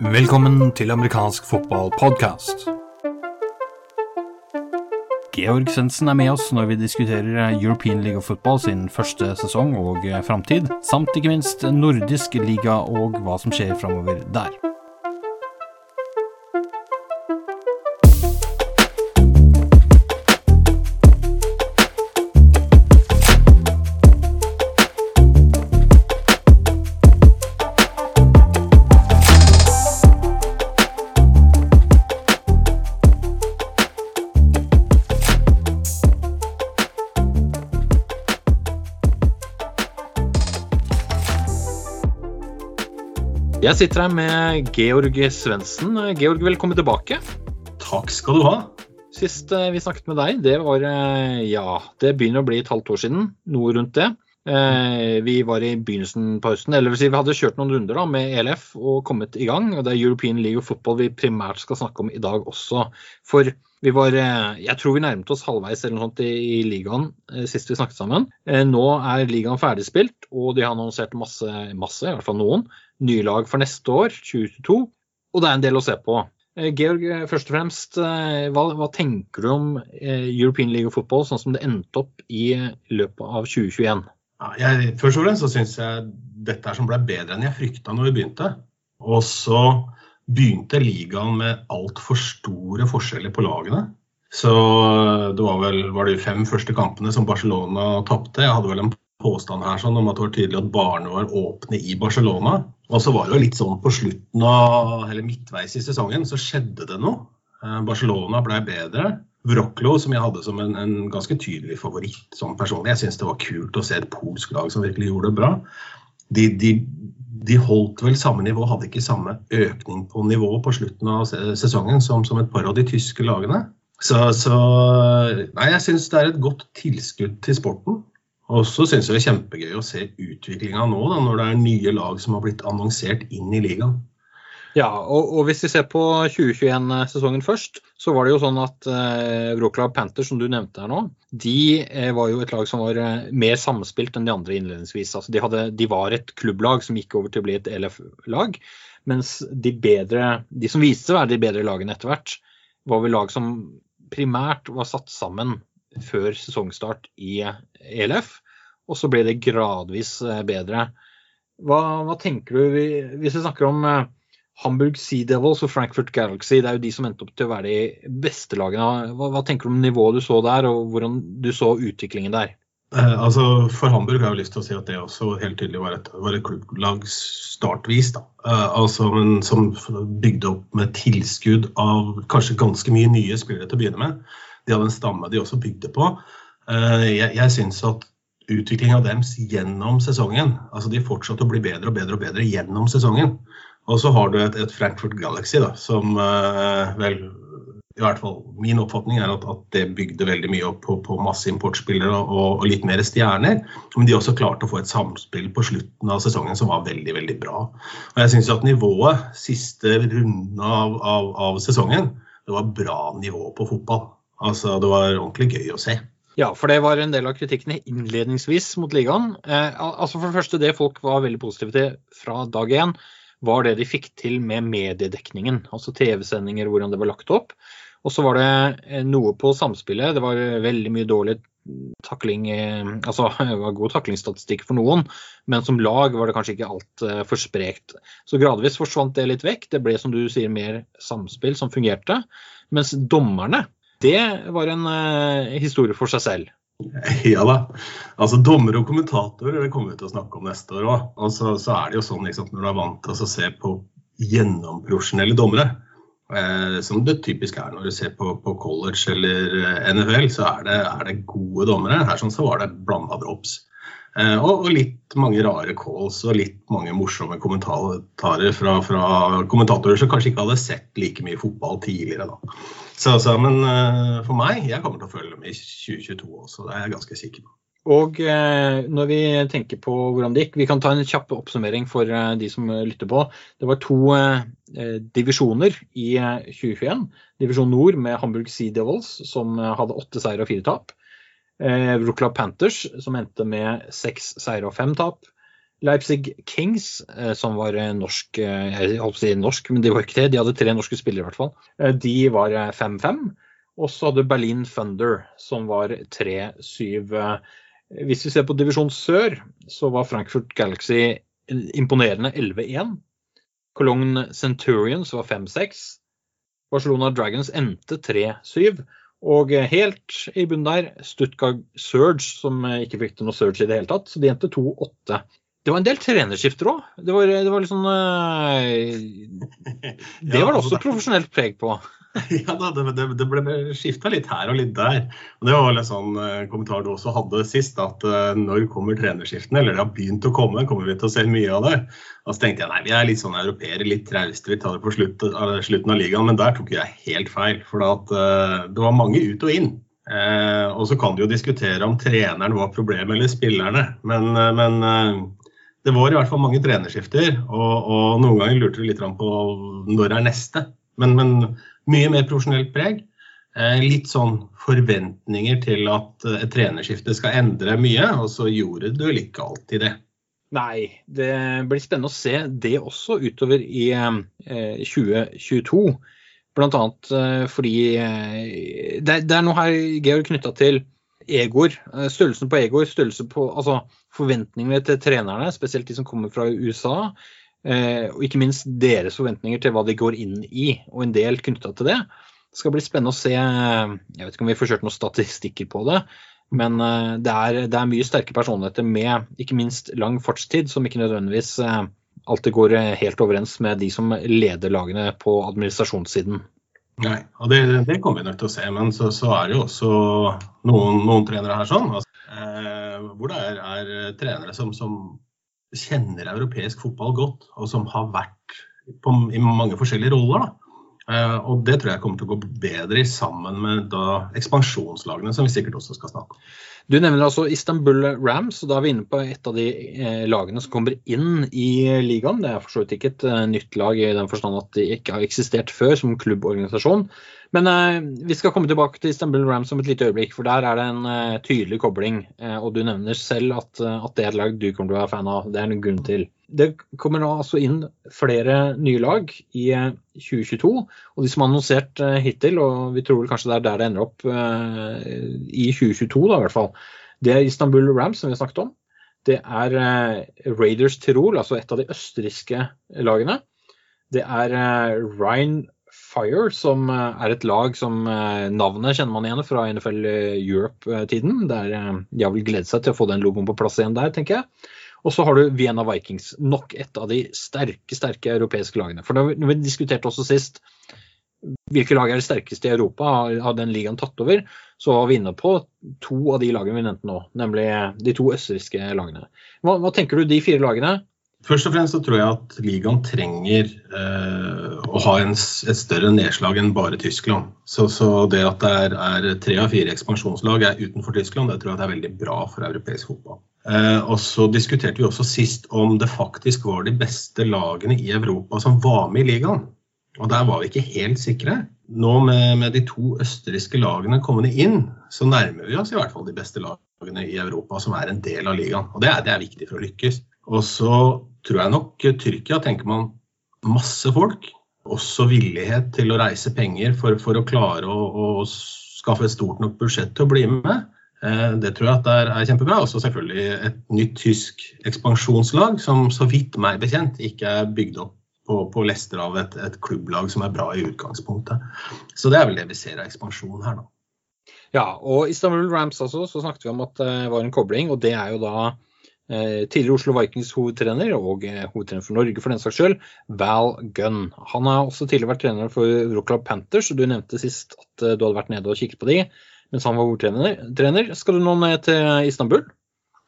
Velkommen til amerikansk fotballpodkast. Georg Svendsen er med oss når vi diskuterer European League of Football sin første sesong og framtid, samt ikke minst nordisk liga og hva som skjer framover der. Jeg sitter her med Georg Svendsen. Georg, velkommen tilbake. Takk skal du ha. Sist eh, vi snakket med deg, det var eh, ja, det begynner å bli et halvt år siden. Noe rundt det. Eh, vi var i begynnelsen på høsten, eller si vi hadde kjørt noen runder da, med ELF og kommet i gang. og Det er European League of Football vi primært skal snakke om i dag også. For vi var, jeg tror vi nærmet oss halvveis eller noe sånt i, i ligaen sist vi snakket sammen. Nå er ligaen ferdigspilt, og de har annonsert masse, masse, i hvert fall noen, nye lag for neste år, 2022. Og det er en del å se på. Georg, først og fremst, hva, hva, tenker du om European League of Football sånn som det endte opp i løpet av 2021? Ja, jeg, først og fremst så syns jeg dette er som ble bedre enn jeg frykta når vi begynte. Og så begynte ligaen med altfor store forskjeller på lagene. Så det var vel var det fem første kampene som Barcelona tapte. Jeg hadde vel en påstand her sånn om at det var tydelig at barene var åpne i Barcelona. Og så var det jo litt sånn på slutten av, eller midtveis i sesongen så skjedde det noe. Barcelona ble bedre. Wroclaw, som jeg hadde som en, en ganske tydelig favoritt som personlig. Jeg syns det var kult å se et polsk lag som virkelig gjorde det bra. De, de, de, holdt vel samme nivå, hadde ikke samme økning på nivå på slutten av sesongen som, som et par av de tyske lagene. Så, så nei, jeg syns det er et godt tilskudd til sporten. Og så syns jeg det er kjempegøy å se utviklinga nå, da, når det er nye lag som har blitt annonsert inn i ligaen. Ja, og, og, hvis vi ser på 2021-sesongen først, så var det jo sånn at eh, Wroclaw Panthers, som du nevnte her nå, de eh, var jo et lag som var eh, mer samspilt enn de andre innledningsvis. Altså, de, hadde, de, var et klubblag som gikk over til å bli et LF-lag. Mens de, bedre, de som viste seg å være de bedre lagene etter hvert, var vel lag som primært var satt sammen før sesongstart i ELF. Og så ble det gradvis eh, bedre. Hva, hva tenker du hvis vi snakker om eh, Hamburg Sea Devils og Frankfurt Galaxy, det er jo de som endte opp til å være de beste lagene. Hva, hva tenker du om nivået du så der, og hvordan du så utviklingen der? Eh, altså For Hamburg har jeg lyst til å si at det også helt tydelig var et, var et klubblag startvis. da. Eh, altså, Som bygde opp med tilskudd av kanskje ganske mye nye spillere til å begynne med. De hadde en stamme de også bygde på. Eh, jeg, jeg syns at utviklinga deres gjennom sesongen altså De fortsatte å bli bedre og bedre og bedre gjennom sesongen. Og så har du et, et Frankfurt Galaxy da, som uh, vel i hvert fall Min oppfatning er at, at det bygde veldig mye opp på, på masse importspillere og, og, litt mer stjerner. Men de også klarte å få et samspill på slutten av sesongen som var veldig veldig bra. Og jeg syns at nivået siste runde av, av, av, sesongen, det var bra nivå på fotball. Altså Det var ordentlig gøy å se. Ja, for det var en del av kritikkene innledningsvis mot ligaen. Eh, altså For det første, det folk var veldig positive til fra dag én var det de fikk til med mediedekningen. Altså TV-sendinger, hvordan det var lagt opp. Og så var det eh, noe på samspillet. Det var veldig mye dårlig takling eh, Altså det var god taklingsstatistikk for noen, men som lag var det kanskje ikke alt eh, for sprekt. Så gradvis forsvant det litt vekk. Det ble som du sier mer samspill som fungerte. Mens dommerne, det var en historie for seg selv. Ja da. Altså Dommere og kommentatorer det kommer vi til å snakke om neste år òg. Og så, så, er det jo sånn liksom, når du er vant til å se på gjennomprofesjonelle dommere, eh, som det typisk er når du ser på, på college eller eh, NFL, så er det, er det, gode dommere. Her sånn, så var det blanda drops. Eh, og, litt mange rare calls og litt mange morsomme kommentarer fra, fra, kommentatorer som kanskje ikke hadde sett like mye fotball tidligere. Da. Så, så, men uh, for meg, jeg kommer til å følge med i 2022 også, det er jeg ganske sikker på. Og eh, når vi tenker på hvordan det gikk, vi kan ta en kjapp oppsummering for eh, de som lytter på. Det var to eh, divisjoner i 2021. Divisjon nord med Hamburg Sea Devils, som hadde åtte seier og fire tap. Eh, Panthers, som endte med seks seire og fem tap. Leipzig Kings, som var norsk Jeg holdt på å si norsk, men de var ikke det. De hadde tre norske spillere, i hvert fall. De var 5-5. Og så hadde Berlin Thunder, som var 3-7. Hvis vi ser på divisjon sør, så var Frankfurt Galaxy imponerende 11-1. Cologne Centurions var 5-6. Barcelona Dragons endte 3-7. Og helt i bunnen der, Stuttgart Surge, som ikke fikk til noe surge i det hele tatt. Så de endte 2-8. Det var en del trenerskifter òg. Det, det, var litt sånn Det var det også profesjonelt preg på. Ja da, det, det, det ble skifta litt her og litt der. Og Det var en sånn uh, kommentar du også hadde sist, at uh, når kommer trenerskiftene? Eller det har begynt å komme, kommer vi til å se mye av det? Og så tenkte jeg nei, vi er litt sånn europeere, litt trauste, vi tar det på slutt, uh, slutten av ligaen. Men der tok jeg helt feil, for at, det var mange ut og inn. og så kan du jo diskutere om treneren var problemet eller spillerne, men, men det var i hvert fall mange trenerskifter. Og, og noen ganger lurte du litt på når er neste. Men, men mye mer profesjonelt preg. Eh, litt sånn forventninger til at et trenerskifte skal endre mye, og så gjorde du ikke alltid det. Nei, det blir spennende å se det også utover i eh, 2022. Blant annet eh, fordi eh, det, er noe her Georg knytta til egoer. Eh, størrelsen på egoer, størrelse på altså, forventningene til trenerne, spesielt de som kommer fra USA. Eh, og ikke minst deres forventninger til hva de går inn i, og en del knytta til det. Det skal bli spennende å se. Jeg vet ikke om vi får kjørt noen statistikker på det. Men eh, det er, det er mye sterke personligheter med ikke minst lang fartstid, som ikke nødvendigvis eh, alltid går helt overens med de som leder lagene på administrasjonssiden. Nei, og det, det kommer vi nok til å se. Men så, så er det jo også noen, noen trenere her sånn, altså, eh, hvor det er, er trenere som, som kjenner europeisk fotball godt, og som har vært på, i mange forskjellige roller. Uh, og det tror jeg kommer til å gå bedre sammen med da, ekspansjonslagene, som vi sikkert også skal snakke om. Du nevner altså Istanbul Rams, og da er vi inne på et av de eh, lagene som kommer inn i ligaen. Det er for så vidt ikke et eh, nytt lag i den forstand at de ikke har eksistert før som klubborganisasjon. Men eh, vi skal komme tilbake til Istanbul Rams om et lite øyeblikk, for der er det en eh, tydelig kobling. Eh, og du nevner selv at, eh, at, det er et lag du kommer til å være fan av. Det er en grunn til. Det kommer nå altså inn flere nye lag i 2022. Eh, og de som er annonsert eh, hittil, og vi tror kanskje det er der det ender opp i 2022, da i hvert fall, det er Istanbul Rams, som vi har snakket om. Det er Raiders Tirol, altså et av de østerrikske lagene. Det er Ryan Fire, som eh, er et lag som eh, navnet kjenner man igjen fra NFL Europe-tiden. De har vel gledet seg til å få den logoen på plass igjen der, tenker jeg. Og så har du Vienna Vikings, nok et av de sterke sterke europeiske lagene. For når vi diskuterte også sist hvilke lag er det sterkeste i Europa, har den ligaen tatt over, så var vi inne på to av de lagene vi nevnte nå, nemlig de to østerrikske lagene. Hva, hva tenker du de fire lagene? Først og fremst så tror jeg at ligaen trenger eh, å ha en, et større nedslag enn bare Tyskland. Så, så det at det er, er, tre av fire ekspansjonslag er utenfor Tyskland, det tror jeg det er veldig bra for europeisk fotball. Eh, og så diskuterte vi også sist om det faktisk var de beste lagene i Europa som var med i ligaen. Og der var vi ikke helt sikre. Nå med, med de to østerrikske lagene kommende inn, så nærmer vi oss i hvert fall de beste lagene i Europa som er en del av ligaen. Og det er, det er viktig for å lykkes. Og så tror jeg nok Tyrkia tenker man masse folk. Også villighet til å reise penger for, for å klare å, å, skaffe et stort nok budsjett til å bli med. Eh, det tror jeg at er, er kjempebra. Også selvfølgelig et nytt tysk ekspansjonslag som så vidt meg bekjent ikke er bygd opp på, på lester av et, et, klubblag som er bra i utgangspunktet. Så det er vel det vi ser av ekspansjon her nå. Ja, og Istanbul Rams også, så snakket vi om at det var en kobling, og det er jo da Eh, tidligere Oslo Vikings hovedtrener, og eh, hovedtrener for Norge for den saks skyld, Val Gunn. Han har også tidligere vært trener for Rockland Panthers, og du nevnte sist at eh, du hadde vært nede og kikket på de mens han var hovedtrener. Skal du nå ned til Istanbul?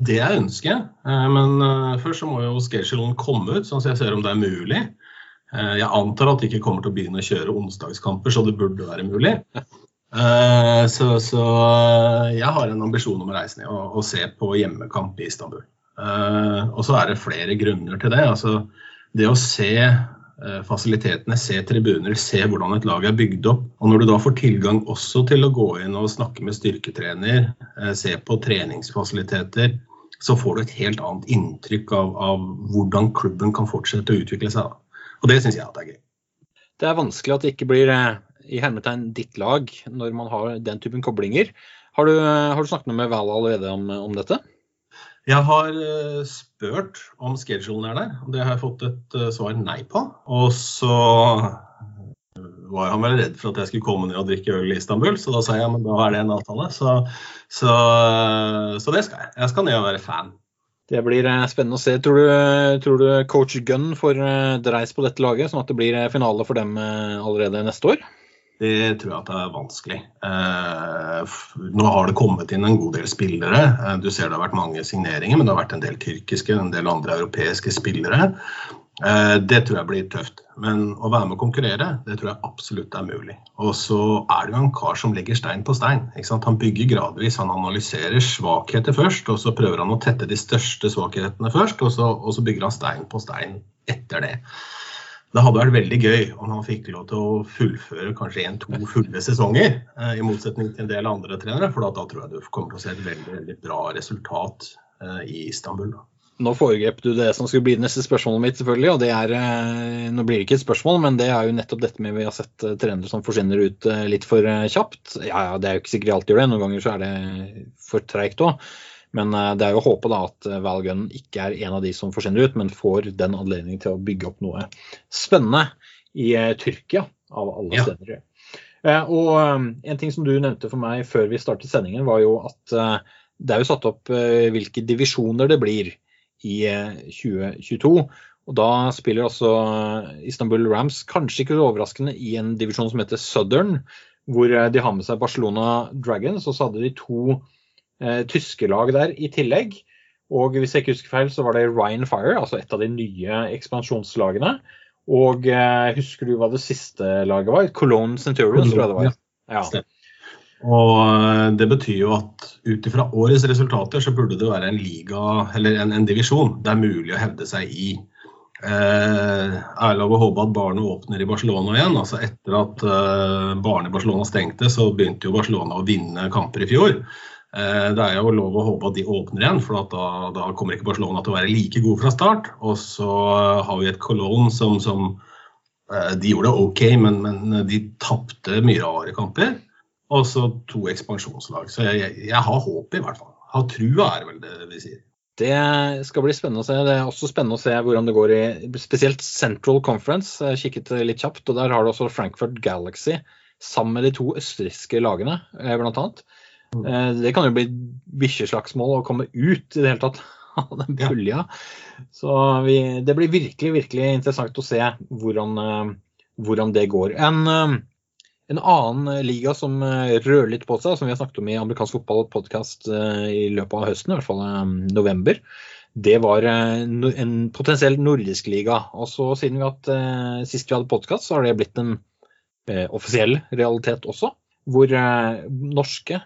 Det jeg ønsker. men først så må jo Skersjelon komme ut, sånn at jeg ser om det er mulig. Jeg antar at de ikke kommer til å begynne å kjøre onsdagskamper, så det burde være mulig. Så, så jeg har en ambisjon om å reise ned og, og se på hjemmekamp i Istanbul. Og så er det flere grunner til det. Altså, det å se fasilitetene, se tribuner, se hvordan et lag er bygd opp. Og når du da får tilgang også til å gå inn og snakke med styrketrener, uh, se på treningsfasiliteter, så får du et helt annet inntrykk av, av hvordan klubben kan fortsette å utvikle seg. Og det syns jeg at er gøy. Det er vanskelig at det ikke blir eh, i hermetegn ditt lag når man har den typen koblinger. Har du, har du snakket med Val allerede om, om, dette? Jeg har uh, spurt om schedulen er der. Det har jeg fått et uh, svar nei på. Og så var han vel redd for at jeg skulle komme ned og drikke øl i Istanbul, så da sa jeg men da er det en avtale. Så, så, så det skal jeg. Jeg skal ned og være fan. Det blir eh, spennende å se. Tror du, tror du coach Gunn får eh, dreis på dette laget, sånn at det blir eh, finale for dem allerede neste år? Det tror jeg at det er vanskelig. Eh, nå har det kommet inn en god del spillere. Du ser det har vært mange signeringer, men det har vært en del tyrkiske, en del andre europeiske spillere. Eh, det tror jeg blir tøft. Men å være med å konkurrere, det tror jeg absolutt er mulig. Og så er det jo en kar som legger stein på stein. Han bygger gradvis. Han analyserer svakheter først, og så prøver han å tette de største svakhetene først, og så, og så bygger han stein på stein etter det. Det hadde vært veldig gøy om han fikk lov til å fullføre kanskje én-to fulle sesonger, eh, i motsetning til en del andre trenere, for da, tror jeg du kommer til å se et veldig, veldig bra resultat eh, i Istanbul. Da. Nå foregrep du det som skulle bli neste spørsmålet mitt, selvfølgelig. og det er, eh, Nå blir det ikke et spørsmål, men det er jo nettopp dette med vi har sett trenere som forsvinner ut litt for kjapt. Ja, ja, Det er jo ikke sikkert de alltid gjør det, noen ganger så er det for treigt òg. Men det er jo å håpe da at Val Gunn ikke er en av de som forsvinner ut, men får den anledningen til å bygge opp noe spennende i Tyrkia, av alle ja. steder. Og en ting som du nevnte for meg før vi startet sendingen, var jo at det er jo satt opp hvilke divisjoner det blir i 2022. Eh, og Da spiller også Istanbul Rams, kanskje ikke overraskende, i en divisjon som heter Southern, hvor eh, de har med seg Barcelona Dragons. Og så hadde de to eh, tyske lag der i tillegg. Og hvis jeg ikke husker feil, så var det Ryan Fire, altså et av de nye ekspansjonslagene. Og eh, husker du hva det siste laget var? Cologne Centurions, tror jeg det var. Ja. Og eh, Det betyr jo at ut ifra årets resultater så burde det være en liga, eller en, en divisjon det er mulig å hevde seg i. Eh, er lov å håpe at barnet åpner i Barcelona igjen. altså Etter at eh, barnet i Barcelona stengte, så begynte jo Barcelona å vinne kamper i fjor. Eh, det er jo lov å håpe at de åpner igjen, for da, da, kommer ikke Barcelona til å være like god fra start. Og så har vi et Cologne som, som eh, De gjorde det OK, men, men de tapte mye rare kamper. Og så to ekspansjonslag. Så jeg, jeg, jeg har håp, i hvert fall. Har trua, er vel det vi sier. Det skal bli spennende å se. Det er også spennende å se hvordan det går i spesielt Central Conference. Jeg kikket litt kjapt, og der har du også Frankfurt Galaxy sammen med de to østerrikske lagene, eh, blant annet. Mm. Eh, det kan jo bli bikkjeslagsmål å komme ut i det hele tatt av den pulja. Så vi, det blir virkelig, virkelig interessant å se hvordan, eh, hvordan det går. En en annen eh, liga som eh, rører litt på seg, som vi har snakket om i amerikansk fotball-podkast eh, i løpet av høsten, i hvert fall november, det var en potensiell nordisk liga. Og så siden vi at sist vi hadde podkast, så har det blitt en offisiell realitet også. Hvor norske,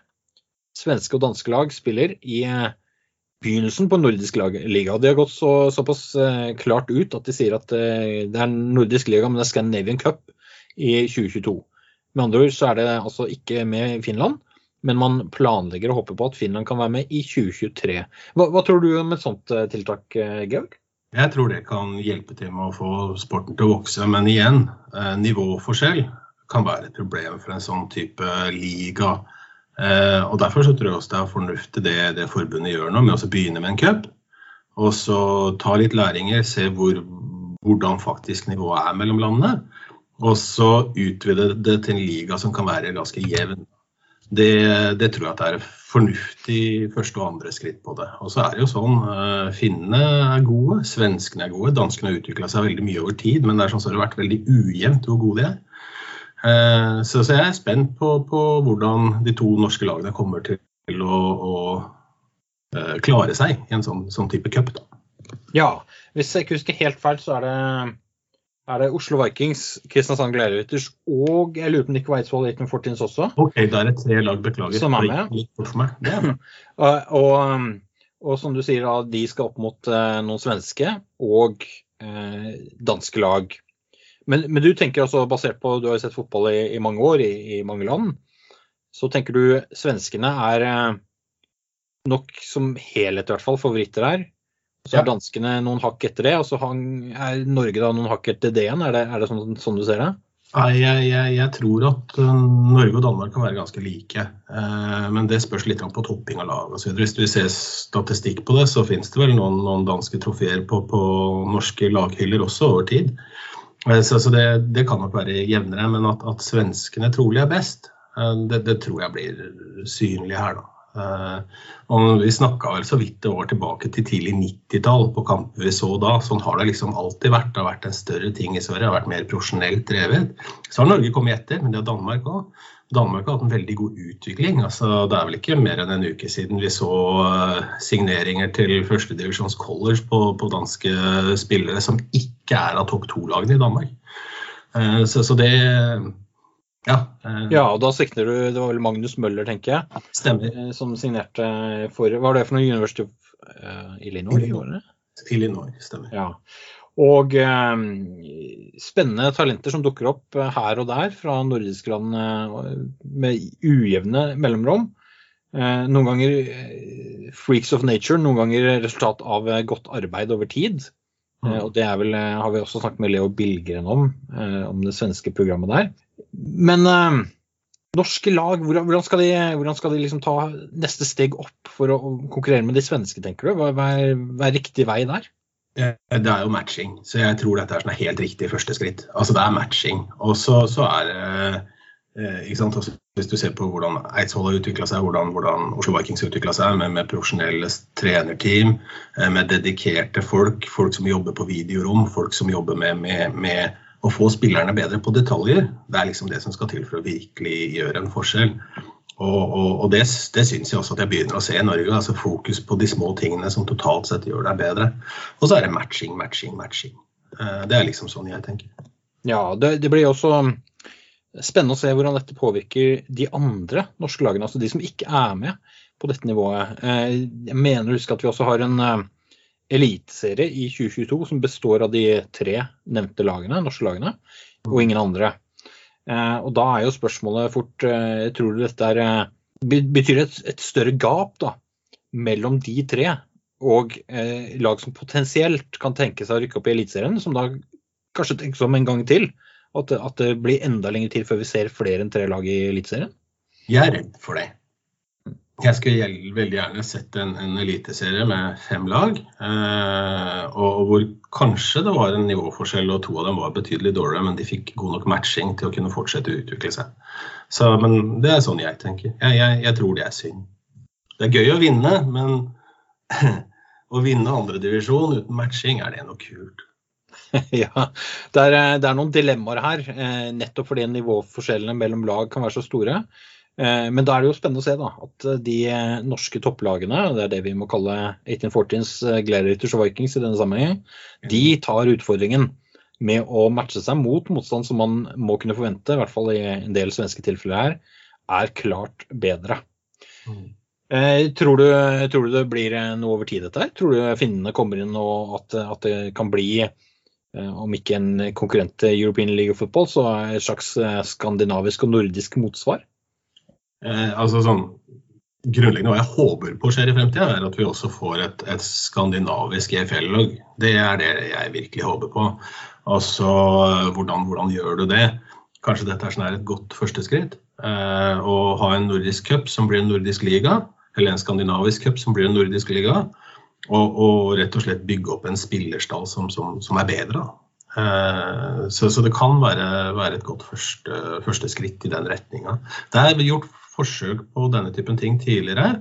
svenske og danske lag spiller i begynnelsen på nordisk liga. Det har gått så, såpass klart ut at de sier at det er nordisk liga, men det er Scandinavian Cup i 2022. Med andre ord så er det altså ikke med Finland, men man planlegger å håpe på at Finland kan være med i 2023. Hva, hva tror du om et sånt eh, tiltak, eh, Georg? Jeg tror det kan hjelpe til med å få sporten til å vokse, men igjen, eh, nivåforskjell kan være et problem for en sånn type liga. Og Derfor så tror jeg også det er fornuftig det, det forbundet gjør nå, med å begynne med en cup. Og så ta litt læringer, se hvor, hvordan faktisk nivået er mellom landene. Og så utvide det til en liga som kan være ganske jevn. Det, det tror jeg at det er fornuftig første og andre skritt på det. Og så er det jo sånn, uh, Finnene er gode, svenskene er gode. Danskene har utvikla seg veldig mye over tid, men det er sånn så har vært veldig ujevnt hvor gode de er. Uh, så, så, jeg er spent på, på, hvordan de to norske lagene kommer til å, å uh, klare seg i en sånn, sånn type cup. Ja, hvis jeg ikke husker helt feil, så er det er det Oslo Vikings, Kristiansand Gladiators og jeg lurer på om Nico Eidsvoll Laton Fortins også. Ok, da er det tre lag, beklager. Som er med. Er og, og, og, som du sier, da, de skal opp mot uh, noen svenske og eh, danske lag. Men, men, du tenker altså, basert på Du har jo sett fotball i, i mange år i, i, mange land. Så tenker du svenskene er uh, nok som helhet i hvert fall favoritter her. Så er Ja. danskene noen hakk etter det, og så er Norge da noen hakk etter det igjen. Er det, er det sånn, sånn du ser det? Nei, jeg, jeg, jeg tror at uh, Norge og Danmark kan være ganske like. Eh, men det spørs litt på topping av lag osv. Hvis du ser statistikk på det, så finnes det vel noen, noen danske trofeer på, på norske laghyller også over tid. Eh, så så det, det kan nok være jevnere. Men at, at svenskene trolig er best, eh, det, det tror jeg blir synlig her, da. Eh, og vi snakka vel så vidt det var tilbake til tidlig 90-tall på kamper vi så da. Sånn har det liksom alltid vært. Det har vært en større ting i Sverige, det har vært mer profesjonelt drevet. Så har Norge kommet etter, men det har Danmark òg. Danmark har hatt en veldig god utvikling. Altså, det er vel ikke mer enn en uke siden vi så eh, signeringer til førstedivisjons college på, på danske spillere som ikke er av topp to-lagene i Danmark. Eh, så, så det ja, eh, Ja, og da sikter du Det var vel Magnus Møller, tenker jeg, stemmer. som signerte for Hva var det for noe University of eh, Illinois? Illinois. Illinois, stemmer. Ja. Og eh, spennende talenter som dukker opp eh, her og der fra nordiske land eh, med ujevne mellomrom. Eh, noen ganger eh, freaks of nature, noen ganger resultat av godt arbeid over tid. Eh, og det vel, har vi også snakket med Leo Bilgren om, eh, om det svenske programmet der. Men eh, norske lag, hvordan, skal de, hvordan skal de liksom ta neste steg opp for å konkurrere med de svenske, tenker du? Hva, er, hva er riktig vei der? Eh, Det er jo matching, så jeg tror dette er sånn helt riktig første skritt. Altså Det er matching. Og så, er eh, Hvis du ser på hvordan Eidsvoll har utvikla seg, hvordan, hvordan Oslo Vikings har utvikla seg, med, med profesjonelle trenerteam, eh, med dedikerte folk, folk som jobber på videorom, folk som jobber med, med, med å få spillerne bedre på detaljer. Det er liksom det som skal til for å virkelig gjøre en forskjell. Og, og, og det, det syns jeg også at jeg begynner å se i Norge. altså Fokus på de små tingene som totalt sett gjør deg bedre. Og så er det matching, matching, matching. Eh, Det er liksom sånn jeg tenker. Ja, det, det blir også spennende å se hvordan dette påvirker de andre norske lagene, altså de som ikke er med på dette nivået. Eh, Jeg mener å huske at vi også har en eh, eliteserie i 2022 som består av de tre nevnte lagene, norske lagene, og ingen andre. Eh, Og da er jo spørsmålet fort eh, Tror du dette er eh, Betyr det et, et større gap da mellom de tre og eh, lag som potensielt kan tenke seg å rykke opp i Eliteserien, som da kanskje tenkes om en gang til? At at det blir enda lengre tid før vi ser flere enn tre lag i Eliteserien? Jeg er redd for det. Jeg skulle veldig gjerne sett en, en eliteserie med fem lag, eh, og, hvor kanskje det var en nivåforskjell, og to av dem var betydelig dårligere, men de fikk god nok matching til å kunne fortsette å utvikle seg. Så, men det er sånn jeg tenker. Jeg, jeg, jeg tror det er synd. Det er gøy å vinne, men å vinne andredivisjon uten matching, er det noe kult? ja, det er, eh, det er noen dilemmaer her, eh, nettopp fordi nivåforskjellene mellom lag kan være så store. Eh, Men da er det jo spennende å se da, at eh, de eh, norske topplagene, det er det vi må kalle 1814s eh, Gladiators og Vikings i denne sammenhengen, de tar utfordringen med å matche seg mot motstand som man må kunne forvente, i hvert fall i en del svenske tilfeller her, er klart bedre. Eh, tror, du, tror du det blir noe over tid dette her? Tror du finnene kommer inn og at, at det kan bli, eh, om ikke en konkurrent til European League of Football, så et slags skandinavisk og nordisk motsvar? Eh, altså sånn Grunnleggende hva jeg håper på skjer i fremtida, er at vi også får et, et skandinavisk EFL-lag. Det er det jeg virkelig håper på. Altså, hvordan, hvordan gjør du det? Kanskje dette er sånn et godt første skritt. Eh, å ha en nordisk cup som blir en nordisk liga, eller en skandinavisk cup som blir en nordisk liga. Og, og rett og slett bygge opp en spillerstall som, som, som er bedre. Eh, Så, så det kan være, være et godt første, første skritt i den retninga. Det er gjort forsøk på denne typen ting tidligere,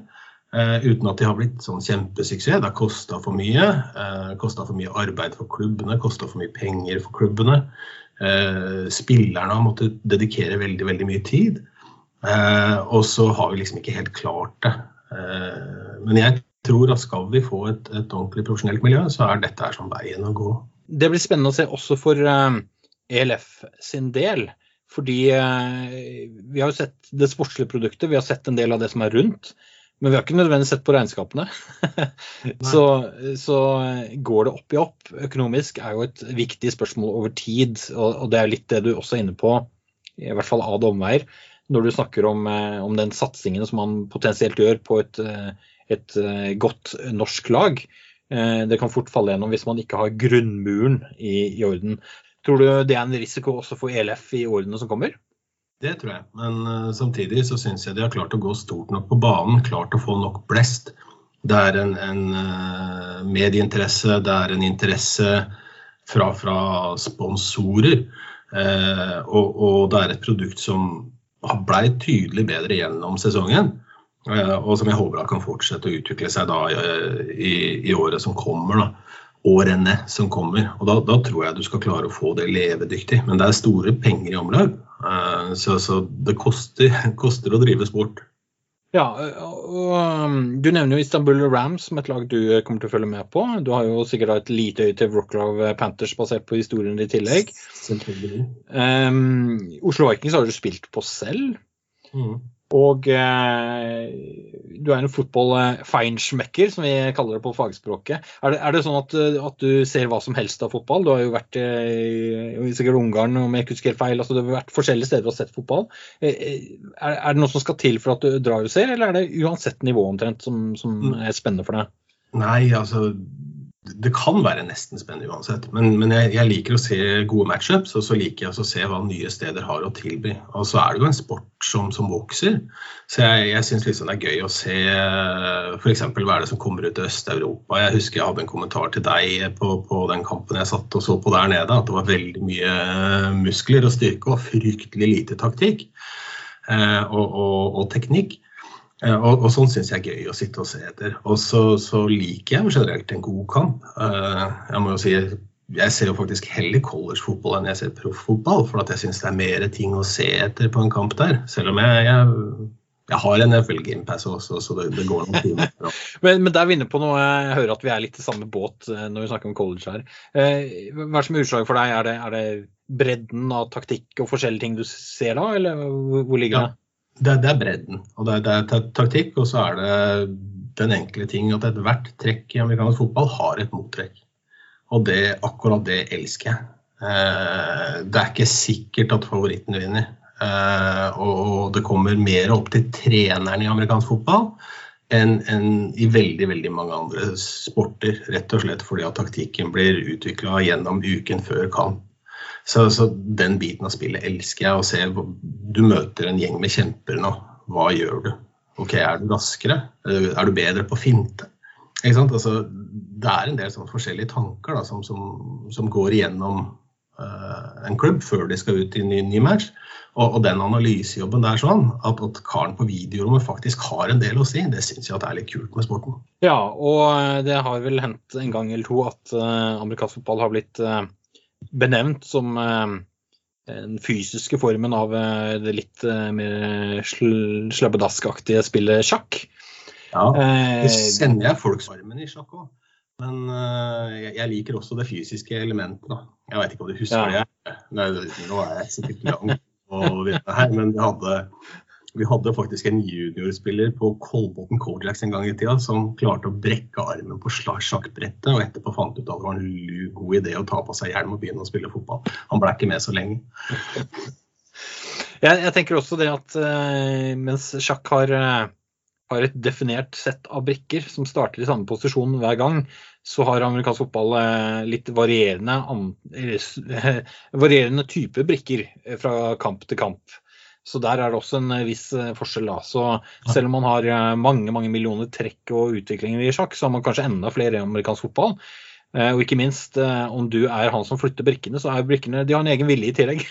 Uh, uten at de har blitt sånn kjempesuksess. Det har kosta for mye. Eh, kosta for mye arbeid for klubbene, kosta for mye penger for klubbene. Uh, spillerne har måttet dedikere veldig, veldig mye tid. Eh, og så har vi liksom ikke helt klart det. Men jeg tror at skal vi få et, et ordentlig profesjonelt miljø, så er dette her som veien å gå. Det blir spennende å se også for ELF sin del. Fordi eh, vi har jo sett det sportslige produktet, vi har sett en del av det som er rundt. Men vi har ikke nødvendigvis sett på regnskapene. så, så går det opp i opp økonomisk er jo et viktig spørsmål over tid. Og, og det er litt det du også er inne på, i hvert fall av omveier, når du snakker om, eh, om den satsingen som man potensielt gjør på et, eh, et godt norsk lag. Det kan fort falle gjennom hvis man ikke har grunnmuren i, i orden. Tror du det er en risiko også for ELF i årene som kommer? Det tror jeg, men uh, samtidig så syns jeg de har klart å gå stort nok på banen. Klart å få nok blest. Det er en, en uh, medieinteresse, det er en interesse fra, fra sponsorer. Uh, og, og, det er et produkt som blei tydelig bedre gjennom sesongen. og som jeg håper kan fortsette å utvikle seg da i, i året som kommer. da årene som kommer. Og da, da, tror jeg du skal klare å få det levedyktig. Men det er store penger i omløp, uh, så, så, det koster, koster, å drive sport. Ja, og um, Du nevner jo Istanbul Rams som et lag du kommer til å følge med på. Du har jo sikkert et lite øye til Wroclaw Panthers basert på historien i tillegg. Um, Oslo Vikings har du spilt på selv. Mm. Og eh, du er en fotball-feinschmecker, som vi kaller det på fagspråket. Er det, er det sånn at, at, du ser hva som helst av fotball? Du har jo vært eh, i sikkert Ungarn, om jeg ikke husker helt feil. altså Du har vært forskjellige steder og sett fotball. Eh, eh, er, er, det noe som skal til for at du drar og ser, eller er det uansett nivå omtrent som, som mm. er spennende for deg? Nei, altså det kan være nesten spennende uansett. Men, men jeg, jeg, liker å se gode matchups, og så liker jeg å se hva nye steder har å tilby. Og så er det jo en sport som, som vokser. Så jeg, jeg syns liksom det er gøy å se f.eks. hva er det som kommer ut i Øst-Europa. Jeg husker jeg hadde en kommentar til deg på, på, den kampen jeg satt og så på der nede, at det var veldig mye muskler og styrke og fryktelig lite taktikk eh, og, og, og teknikk. Eh, og, og sånn syns jeg er gøy å sitte og se etter. Og så, så liker jeg generelt en god kamp. Uh, jeg må jo si jeg ser jo faktisk heller collegefotball enn jeg ser profffotball, for at jeg syns det er mer ting å se etter på en kamp der. Selv om jeg, jeg, jeg har en NFL Gamepass også, så det, det går noen timer. men, men der er vi inne på noe, jeg hører at vi er litt i samme båt eh, når vi snakker om college her. Hva er som er utslaget for deg? Er det, er det, bredden av taktikk og forskjellige ting du ser da, eller hvor ligger det? Det, det, er bredden, og det, det, er taktikk. Og så er det den enkle ting at ethvert trekk i amerikansk fotball har et mottrekk. Og det, akkurat det elsker jeg. Eh, det er ikke sikkert at favoritten vinner. Eh, og det kommer mer opp til treneren i amerikansk fotball enn en i veldig veldig mange andre sporter. Rett og slett fordi at taktikken blir utvikla gjennom uken før kamp. Så, så, den biten av spillet elsker jeg. Å se du møter en gjeng med kjemper nå. Hva gjør du? Ok, Er du raskere? Er du bedre på finte? Altså, det er en del sånn forskjellige tanker da, som, som, som, går igjennom uh, en klubb før de skal ut i en ny, ny match. Og, og, den analysejobben der sånn, at, at karen på videorommet faktisk har en del å si, det syns jeg er litt kult med sporten. Ja, og det har vel hendt en gang eller to at uh, amerikansk fotball har blitt uh, benevnt som eh, den fysiske formen av eh, det litt eh, mer sl slabbedaskaktige spillet sjakk. Ja, det kjenner jeg folksvarmen i sjakk òg. Men jeg liker også det fysiske elementet. da. Jeg veit ikke om du husker ja. det? Nei, nå er jeg sikkert lang og vite her, men vi hadde vi hadde faktisk en juniorspiller på Kolbotn Kojaks en gang i tida som klarte å brekke armen på sjakkbrettet, og etterpå fant ut at det var en god idé å ta på seg hjelm og begynne å spille fotball. Han ble ikke med så lenge. Jeg, jeg tenker også det at uh, mens sjakk har, uh, har, et definert sett av brikker som starter i samme posisjon hver gang, så har amerikansk fotball uh, litt varierende, varierende type brikker fra kamp til kamp. Så der er det også en eh, viss eh, forskjell. da. Så selv om man har eh, mange mange millioner trekk og utviklinger i sjakk, så har man kanskje enda flere i amerikansk fotball. Og ikke minst, om du er han som flytter brikkene, så er brikkene De har en egen vilje i tillegg.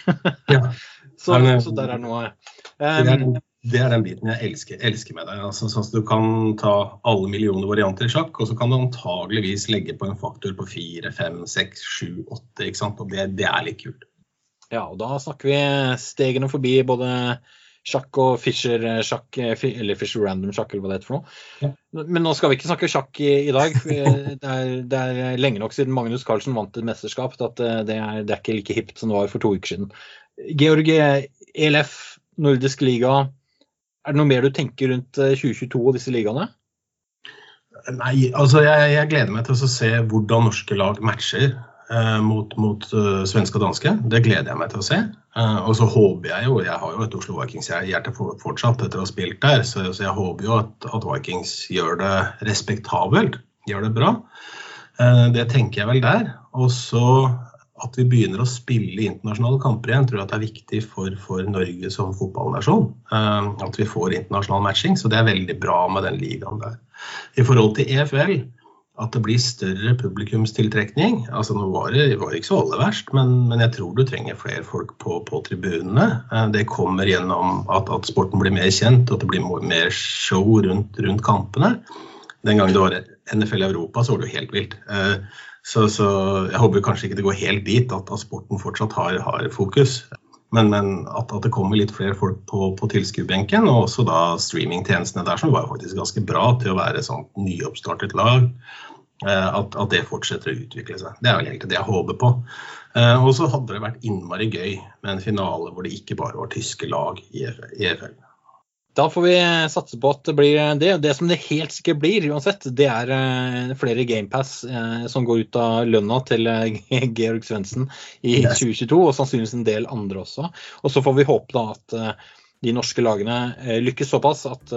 ja. så, så, der er noe um, det er den biten jeg elsker, elsker med deg. Altså, sånn at Du kan ta alle millioner varianter i sjakk, og så kan du antageligvis legge på en faktor på fire, fem, seks, sju, åtte. Og det, det er litt kult. Ja, og da snakker vi stegene forbi både sjakk og Fischer-sjakk, eller Fischer Random-sjakk, eller hva det heter for noe. Ja. Men nå skal vi ikke snakke sjakk i, i dag. Det er, det er, lenge nok siden Magnus Carlsen vant et mesterskap at det er, det er, ikke like hipt som det var for to uker siden. Georg, ELF, nordisk liga. Er det noe mer du tenker rundt 2022 og disse ligaene? Nei, altså jeg, jeg gleder meg til å se hvordan norske lag matcher. Eh, mot, mot uh, svenske og danske. Det gleder jeg meg til å se. Uh, og så håper jeg jo Jeg har jo et Oslo Vikings-hjerte fortsatt etter å ha spilt der, så, så jeg håper jo at, at, Vikings gjør det respektabelt. Gjør det bra. Det tenker jeg vel der. Og så at vi begynner å spille internasjonale kamper igjen, tror jeg det er viktig for, for Norge som fotballnasjon. at vi får internasjonal matching. Så det er veldig bra med den ligaen der. I forhold til EFL at det blir større publikumstiltrekning. Altså Nå var det, var ikke så aller verst, men, men, jeg tror du trenger flere folk på, på tribunene. Eh, det kommer gjennom at, at, sporten blir mer kjent, og at det blir mer show rundt, rundt kampene. Den gangen det var NFL i Europa, så var det jo helt vilt. Eh, så, så jeg håper kanskje ikke det går helt dit, at, at sporten fortsatt har, har fokus. Men, men at, at, det kommer litt flere folk på, på tilskuerbenken, og også da streamingtjenestene der, som var faktisk ganske bra til å være et sånt nyoppstartet lag. Eh, at, at, det fortsetter å utvikle seg. Det er vel egentlig det jeg håper på. Eh, og så hadde det vært innmari gøy med en finale hvor det ikke bare var tyske lag i EFL. Da får vi satse på at det blir det. Det som det helt sikkert blir uansett, det er eh, flere GamePass som går ut av lønna til Georg Svendsen i 2022, og sannsynligvis en del andre også. Og så får vi håpe da at de norske lagene lykkes såpass at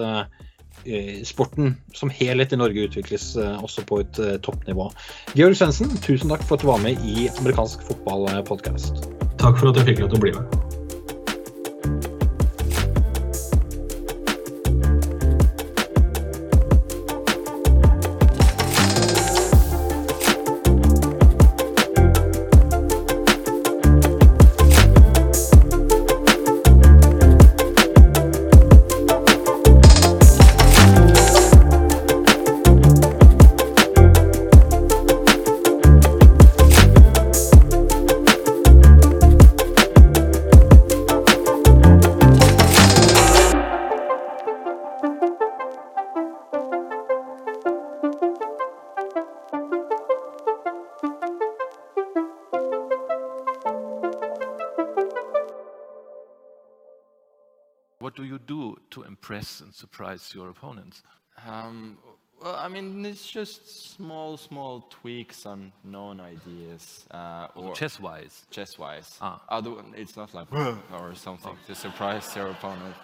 Eh, sporten som helhet i Norge utvikles eh, også på et eh, toppnivå. Georg Svendsen, tusen takk for at du var med i amerikansk fotballpodkast. Takk for at jeg fikk lov til å bli med. And surprise your opponents? Um, well, I mean, it's just small, small tweaks on known ideas. Uh, or chess-wise? Chess-wise. Ah. Other, it's not like or something to surprise your opponent.